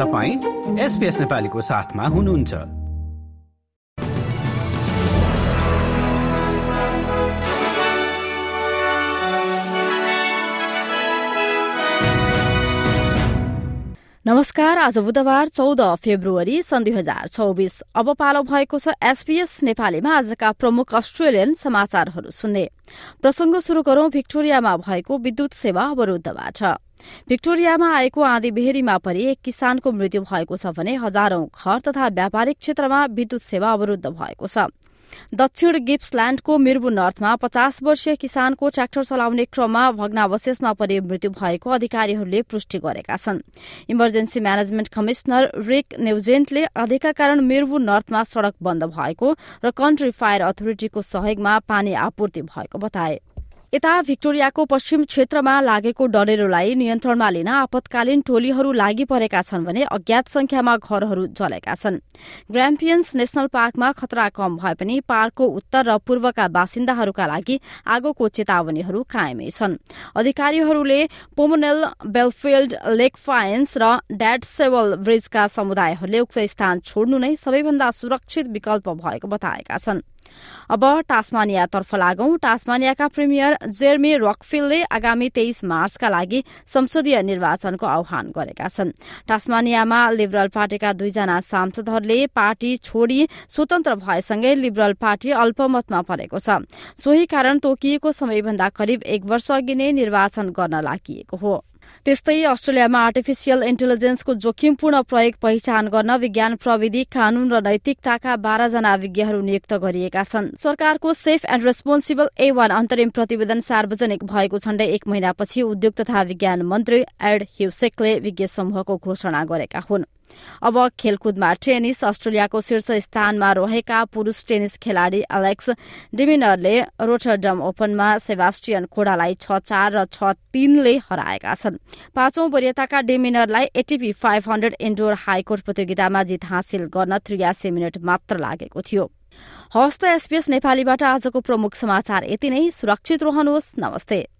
तपाईँ एसपिएस नेपालीको साथमा हुनुहुन्छ। नमस्कार आज बुधबार चौध फेब्रुअरी सन् दुई हजार चौबिस। अब पालो भएको छ एसपीएस नेपालीमा आजका प्रमुख अस्ट्रेलियन समाचारहरू सुन्ने। प्रसंग शुरू गरौं भिक्टोरियामा भएको विद्युत सेवा अवरूद्धबाट। भिक्टोरियामा आएको आँधी बेहेरीमा परि एक किसानको मृत्यु भएको छ भने हजारौं घर तथा व्यापारिक क्षेत्रमा विद्युत सेवा अवरूद्ध भएको छ। दक्षिण गिप्सल्याण्डको मिर्बु नर्थमा पचास वर्षीय किसानको ट्र्याक्टर चलाउने क्रममा भग्नावशेषमा परि मृत्यु भएको अधिकारीहरूले पुष्टि गरेका छन्। इमर्जेन्सी म्यानेजमेन्ट कमिशनर रिक न्युजेन्टले आधीका कारण मिर्बु नर्थमा सड़क बन्द भएको र कन्ट्री फायर अथोरिटीको सहयोगमा पानी आपूर्ति भएको बताए। यता भिक्टोरियाको पश्चिम क्षेत्रमा लागेको डढेरोलाई नियन्त्रणमा लिन आपतकालीन टोलीहरू लागि परेका छन् भने अज्ञात संख्यामा घरहरू जलेका छन्। ग्राम्पियन्स नेशनल पार्कमा खतरा कम भए पनि पार्कको उत्तर र पूर्वका बासिन्दाहरूका लागि आगोको चेतावनीहरू कायमै छन्। अधिकारीहरूले पोमोनेल बेलफिल्ड लेक फायन्स र ड्याड सेवल ब्रिजका समुदायहरूले उक्त स्थान छोड्नु नै सबैभन्दा सुरक्षित विकल्प भएको बताएका छन्। अब टास्मानियातर्फ लागौं। टास्मानियाका प्रिमियर जेर्मी रकफिलले आगामी तेइस मार्चका लागि संसदीय निर्वाचनको आह्वान गरेका छन्। टास्मानियामा लिबरल पार्टीका दुईजना सांसदहरूले पार्टी छोडी स्वतन्त्र भएसँगै लिबरल पार्टी अल्पमतमा परेको छ। सोही कारण तोकिएको समयभन्दा करिब एक वर्ष अघि नै निर्वाचन गर्न लागि हो। त्यस्तै अस्ट्रेलियामा आर्टिफिसियल इन्टेलिजेन्सको जोखिमपूर्ण प्रयोग पहिचान गर्न विज्ञान प्रविधि कानून र नैतिकताका बाह्रजना विज्ञहरू नियुक्त गरिएका छन्। सरकारको safe and responsible A one अन्तरिम प्रतिवेदन सार्वजनिक भएको झण्डै एक महिनापछि उद्योग तथा विज्ञान मन्त्री एड ह्युसेकले विज्ञ समूहको घोषणा गरेका हुन्। अब खेलकुदमा टेनिस अस्ट्रेलियाको शीर्ष स्थानमा रहेका पुरूष टेनिस खेलाड़ी एलेक्स डिमिनरले रोटरडम ओपनमा सेबास्टियन खोडालाई छ चार र छ तीनले हराएका छन्। पाँचौं वरियताका डिमिनरलाई ATP five hundred indoor hard court प्रतियोगितामा जित हासिल गर्न त्रियासी मिनट मात्र लागेको थियो। हस्त एसपीएस नेपालीबाट आजको प्रमुख समाचार यति नै। सुरक्षित रहनुहोस्। नमस्ते।